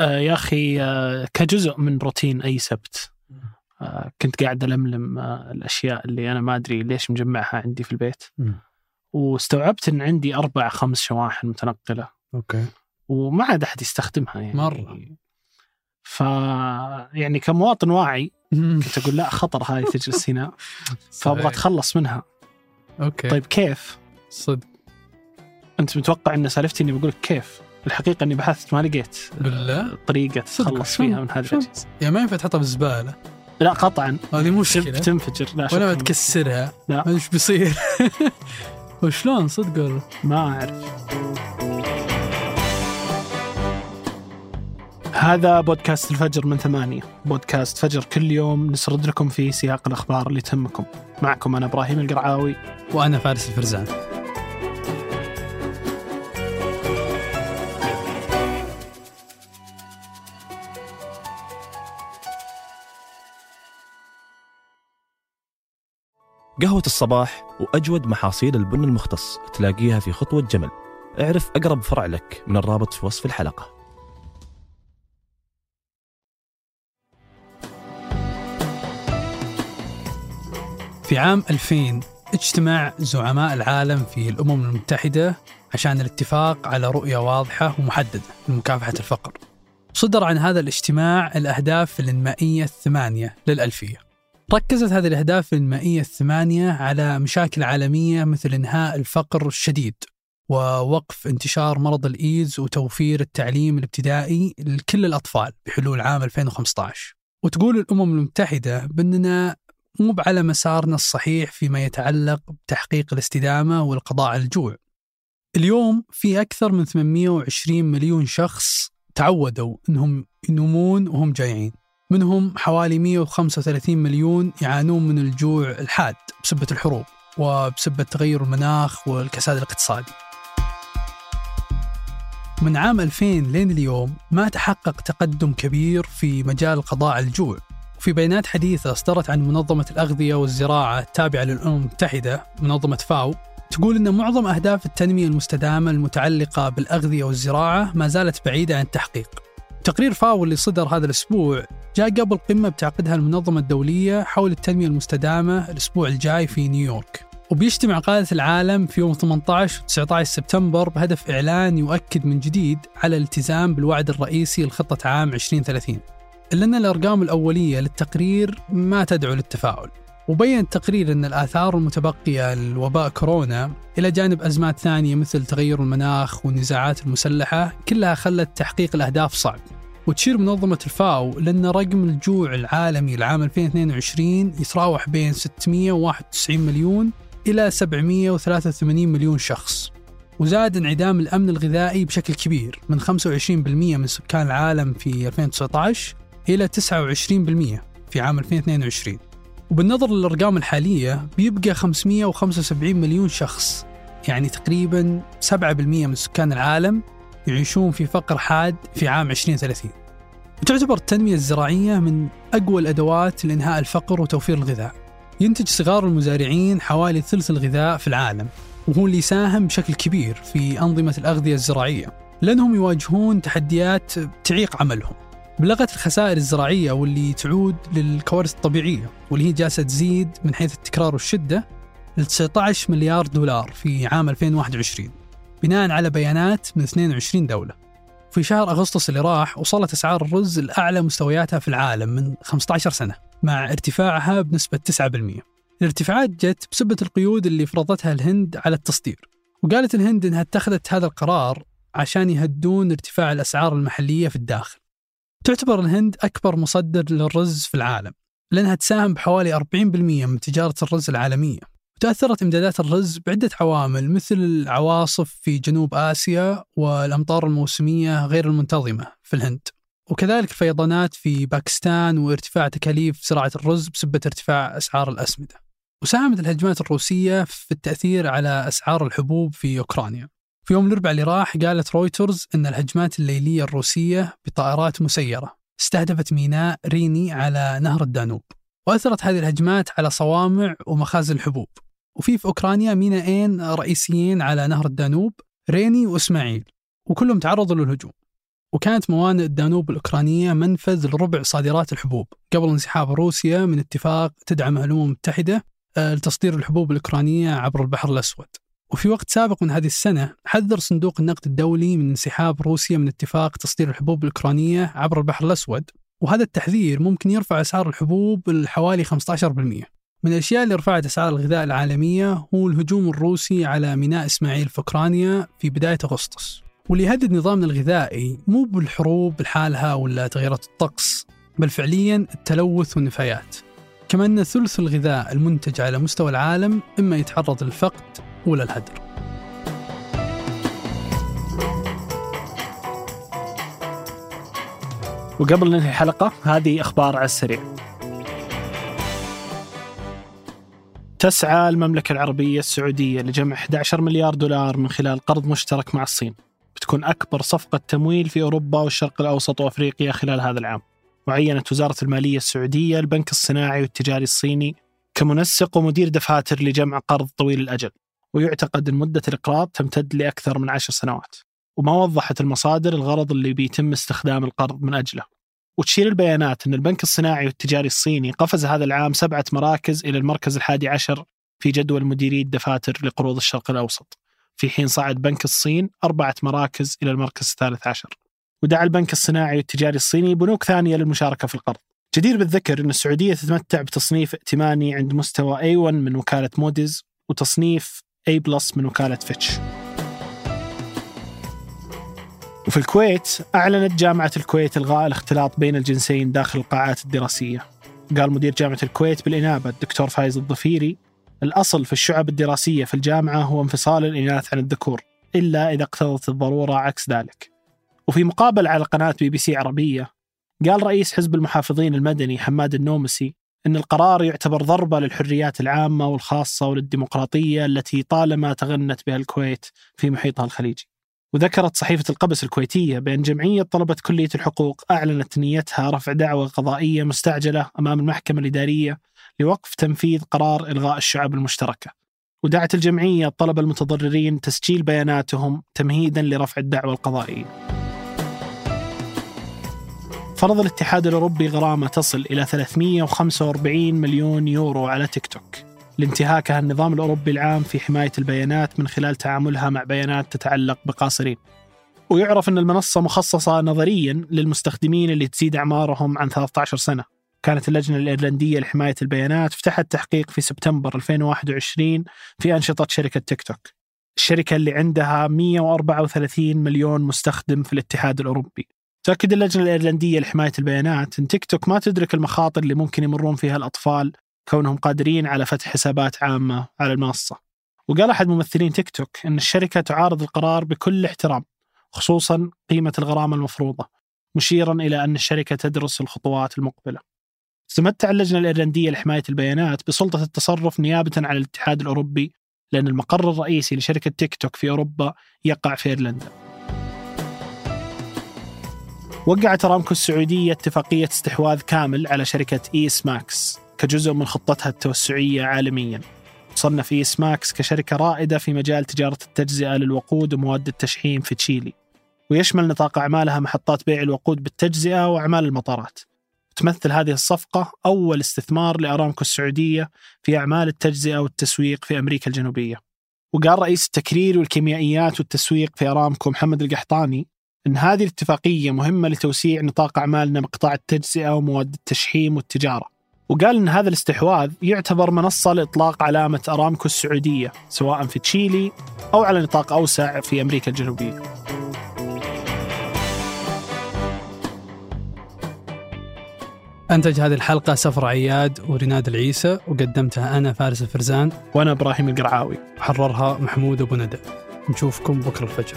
آه يا أخي آه كجزء من روتين أي سبت. آه كنت قاعد ألملم آه الأشياء اللي أنا ما أدري ليش مجمعها عندي في البيت. مم. واستوعبت إن عندي أربع خمس شواحن متنقلة. okay. وما عاد أحد يستخدمها يعني. مرة. ف يعني كمواطن واعي كنت أقول لا خطر هاي تجلس هنا. فأبغى. أتخلص منها. okay. طيب كيف؟ صدق. أنت متوقع إن سالفتي إني بقول لك كيف؟ الحقيقة إني بحثت ما لقيت بالله؟ طريقة صدق، تتخلص؟ فيها من هذه شلون؟ الاجهزه يعني ما ينفع تحطها بالزبالة. لا قطعا. هذه مشكلة. بتنفجر لا ولا شك. تكسرها. لا. ما إيش بيصير. وشلون؟ صدق والله ما أعرف. هذا بودكاست الفجر من ثمانية. بودكاست فجر كل يوم نسرد لكم فيه سياق الأخبار اللي تهمكم. معكم أنا إبراهيم القرعاوي. وأنا فارس الفرزان. قهوة الصباح وأجود محاصيل البن المختص تلاقيها في خطوة جمل. اعرف أقرب فرع لك من الرابط في وصف الحلقة. في عام 2000 اجتمع زعماء العالم في الأمم المتحدة عشان الاتفاق على رؤية واضحة ومحددة لمكافحة الفقر. صدر عن هذا الاجتماع الأهداف الإنمائية الثمانية للألفية. ركزت هذه الأهداف الإنمائية الثمانية على مشاكل عالمية مثل إنهاء الفقر الشديد ووقف انتشار مرض الإيدز وتوفير التعليم الابتدائي لكل الأطفال بحلول عام 2015 وتقول الأمم المتحدة بأننا مو على مسارنا الصحيح فيما يتعلق بتحقيق الاستدامة والقضاء على الجوع. اليوم في أكثر من 820 مليون شخص تعودوا أنهم ينومون وهم جايعين. منهم حوالي 135 مليون يعانون من الجوع الحاد بسبة الحروب وبسبة تغير المناخ والكساد الاقتصادي. من عام 2000 لين اليوم ما تحقق تقدم كبير في مجال القضاء على الجوع. وفي بيانات حديثة أصدرت عن منظمة الأغذية والزراعة التابعة للأمم المتحدة منظمة فاو تقول أن معظم أهداف التنمية المستدامة المتعلقة بالأغذية والزراعة ما زالت بعيدة عن التحقيق. تقرير فاو اللي صدر هذا الأسبوع جاء قبل قمة بتعقدها المنظمة الدولية حول التنمية المستدامة الأسبوع الجاي في نيويورك. وبيجتمع قادة العالم في يوم 18 و 19 سبتمبر بهدف إعلان يؤكد من جديد على الالتزام بالوعد الرئيسي لخطة عام 2030 إلا أن الأرقام الأولية للتقرير ما تدعو للتفاؤل. وبين التقرير أن الآثار المتبقية لوباء كورونا إلى جانب أزمات ثانية مثل تغير المناخ والنزاعات المسلحة كلها خلت تحقيق الأهداف صعب. وتشير منظمة الفاو لأن رقم الجوع العالمي لعام 2022 يتراوح بين 691 مليون إلى 783 مليون شخص. وزاد انعدام الأمن الغذائي بشكل كبير من 25% من سكان العالم في 2019 إلى 29% في عام 2022 وبالنظر للأرقام الحالية بيبقى 575 مليون شخص يعني تقريبا 7% من سكان العالم يعيشون في فقر حاد في عام 2030 وتعتبر التنمية الزراعية من أقوى الأدوات لإنهاء الفقر وتوفير الغذاء. ينتج صغار المزارعين حوالي ثلث الغذاء في العالم وهو اللي يساهم بشكل كبير في أنظمة الأغذية الزراعية لأنهم يواجهون تحديات تعيق عملهم. بلغت الخسائر الزراعية واللي تعود للكوارث الطبيعية واللي هي جالسة تزيد من حيث التكرار والشدة ل 19 مليار دولار في عام 2021 بناء على بيانات من 22 دولة في شهر أغسطس اللي راح وصلت أسعار الرز لأعلى مستوياتها في العالم من 15 سنة مع ارتفاعها بنسبة 9% الارتفاعات جت بسبة القيود اللي فرضتها الهند على التصدير وقالت الهند إنها اتخذت هذا القرار عشان يهدون ارتفاع الأسعار المحلية في الداخل. تعتبر الهند أكبر مصدر للرز في العالم لأنها تساهم بحوالي 40% من تجارة الرز العالمية. وتأثرت إمدادات الرز بعدة عوامل مثل العواصف في جنوب آسيا والأمطار الموسمية غير المنتظمة في الهند. وكذلك الفيضانات في باكستان وارتفاع تكاليف زراعة الرز بسبب ارتفاع أسعار الأسمدة. وساهمت الهجمات الروسية في التأثير على أسعار الحبوب في أوكرانيا في يوم الأربعاء اللي راح قالت رويترز أن الهجمات الليلية الروسية بطائرات مسيرة استهدفت ميناء ريني على نهر الدانوب وأثرت هذه الهجمات على صوامع ومخازن الحبوب وفي في أوكرانيا مينائين رئيسيين على نهر الدانوب ريني وإسماعيل وكلهم تعرضوا للهجوم. وكانت موانئ الدانوب الأوكرانية منفذ لربع صادرات الحبوب. قبل انسحاب روسيا من اتفاق تدعمه الأمم المتحدة آه، لتصدير الحبوب الأوكرانية عبر البحر الأسود. وفي وقت سابق من هذه السنة حذر صندوق النقد الدولي من انسحاب روسيا من اتفاق تصدير الحبوب الأوكرانية عبر البحر الأسود. وهذا التحذير ممكن يرفع أسعار الحبوب لحوالي 15% من الأشياء اللي رفعت أسعار الغذاء العالمية هو الهجوم الروسي على ميناء إسماعيل في أوكرانيا في بداية أغسطس واللي يهدد نظامنا الغذائي مو بالحروب لحالها ولا تغيرات الطقس بل فعليا التلوث والنفايات. كما أن ثلث الغذاء المنتج على مستوى العالم إما يتعرض للفقد ولا الهدر. وقبل ننهي الحلقة هذه أخبار على السريع. تسعى المملكة العربية السعودية لجمع 11 مليار دولار من خلال قرض مشترك مع الصين. بتكون أكبر صفقة تمويل في أوروبا والشرق الأوسط وأفريقيا خلال هذا العام. وعينت وزارة المالية السعودية البنك الصناعي والتجاري الصيني كمنسق ومدير دفاتر لجمع قرض طويل الأجل. ويعتقد أن مدة الإقراض تمتد لأكثر من عشر سنوات. وما وضحت المصادر الغرض اللي بيتم استخدام القرض من أجله. وتشير البيانات أن البنك الصناعي والتجاري الصيني قفز هذا العام سبعة مراكز إلى المركز الحادي عشر في جدول مديري الدفاتر لقروض الشرق الأوسط. في حين صعد بنك الصين أربعة مراكز إلى المركز الثالث عشر. ودعا البنك الصناعي والتجاري الصيني بنوك ثانية للمشاركة في القرض. جدير بالذكر أن السعودية تتمتع بتصنيف ائتماني عند مستوى A1 من وكالة موديز وتصنيف A plus من وكالة فيتش وفي الكويت أعلنت جامعة الكويت إلغاء الاختلاط بين الجنسين داخل القاعات الدراسية. قال مدير جامعة الكويت بالإنابة الدكتور فايز الظفيري الأصل في الشعب الدراسية في الجامعة هو انفصال الإناث عن الذكور إلا إذا اقتضت الضرورة عكس ذلك. وفي مقابل على قناة بي بي سي عربية قال رئيس حزب المحافظين المدني حماد النومسي أن القرار يعتبر ضربة للحريات العامة والخاصة وللديمقراطية التي طالما تغنت بها الكويت في محيطها الخليجي. وذكرت صحيفة القبس الكويتية بأن جمعية طلبة كلية الحقوق أعلنت نيتها رفع دعوى قضائية مستعجلة أمام المحكمة الإدارية لوقف تنفيذ قرار إلغاء الشعب المشتركة. ودعت الجمعية الطلبة المتضررين تسجيل بياناتهم تمهيدا لرفع الدعوى القضائية. فرض الاتحاد الأوروبي غرامة تصل إلى 345 مليون يورو على تيك توك. لانتهاكها النظام الأوروبي العام في حماية البيانات من خلال تعاملها مع بيانات تتعلق بقاصرين. ويعرف أن المنصة مخصصة نظريا للمستخدمين اللي تزيد أعمارهم عن 13 سنة. كانت اللجنة الإيرلندية لحماية البيانات فتحت تحقيق في سبتمبر 2021 في أنشطة شركة تيك توك. الشركة اللي عندها 134 مليون مستخدم في الاتحاد الأوروبي. تأكد اللجنة الإيرلندية لحماية البيانات أن تيك توك ما تدرك المخاطر اللي ممكن يمرون فيها الأطفال كونهم قادرين على فتح حسابات عامة على المنصة. وقال أحد ممثلين تيك توك أن الشركة تعارض القرار بكل احترام خصوصا قيمة الغرامة المفروضة مشيرا إلى أن الشركة تدرس الخطوات المقبلة. تتمتع اللجنة الإيرلندية لحماية البيانات بسلطة التصرف نيابة عن الاتحاد الأوروبي لأن المقر الرئيسي لشركة تيك توك في أوروبا يقع في إيرلندا. وقعت ارامكو السعودية اتفاقية استحواذ كامل على شركة إيس ماكس. كجزء من خطتها التوسعية عالميا. صنف إيس ماكس كشركة رائدة في مجال تجارة التجزئة للوقود ومواد التشحيم في تشيلي. ويشمل نطاق أعمالها محطات بيع الوقود بالتجزئة وأعمال المطارات. تمثل هذه الصفقة أول استثمار لأرامكو السعودية في أعمال التجزئة والتسويق في أمريكا الجنوبية وقال رئيس التكرير والكيميائيات والتسويق في أرامكو محمد القحطاني أن هذه الاتفاقية مهمة لتوسيع نطاق أعمالنا بقطاع التجزئة ومواد التشحيم والتجارة وقال أن هذا الاستحواذ يعتبر منصة لإطلاق علامة أرامكو السعودية سواء في تشيلي أو على نطاق أوسع في أمريكا الجنوبية. أنتج هذه الحلقة سفر عياد ورناد العيسى وقدمتها أنا فارس الفرزان. وأنا إبراهيم القرعاوي. وحررها محمود أبو ندى. نشوفكم بكرة الفجر.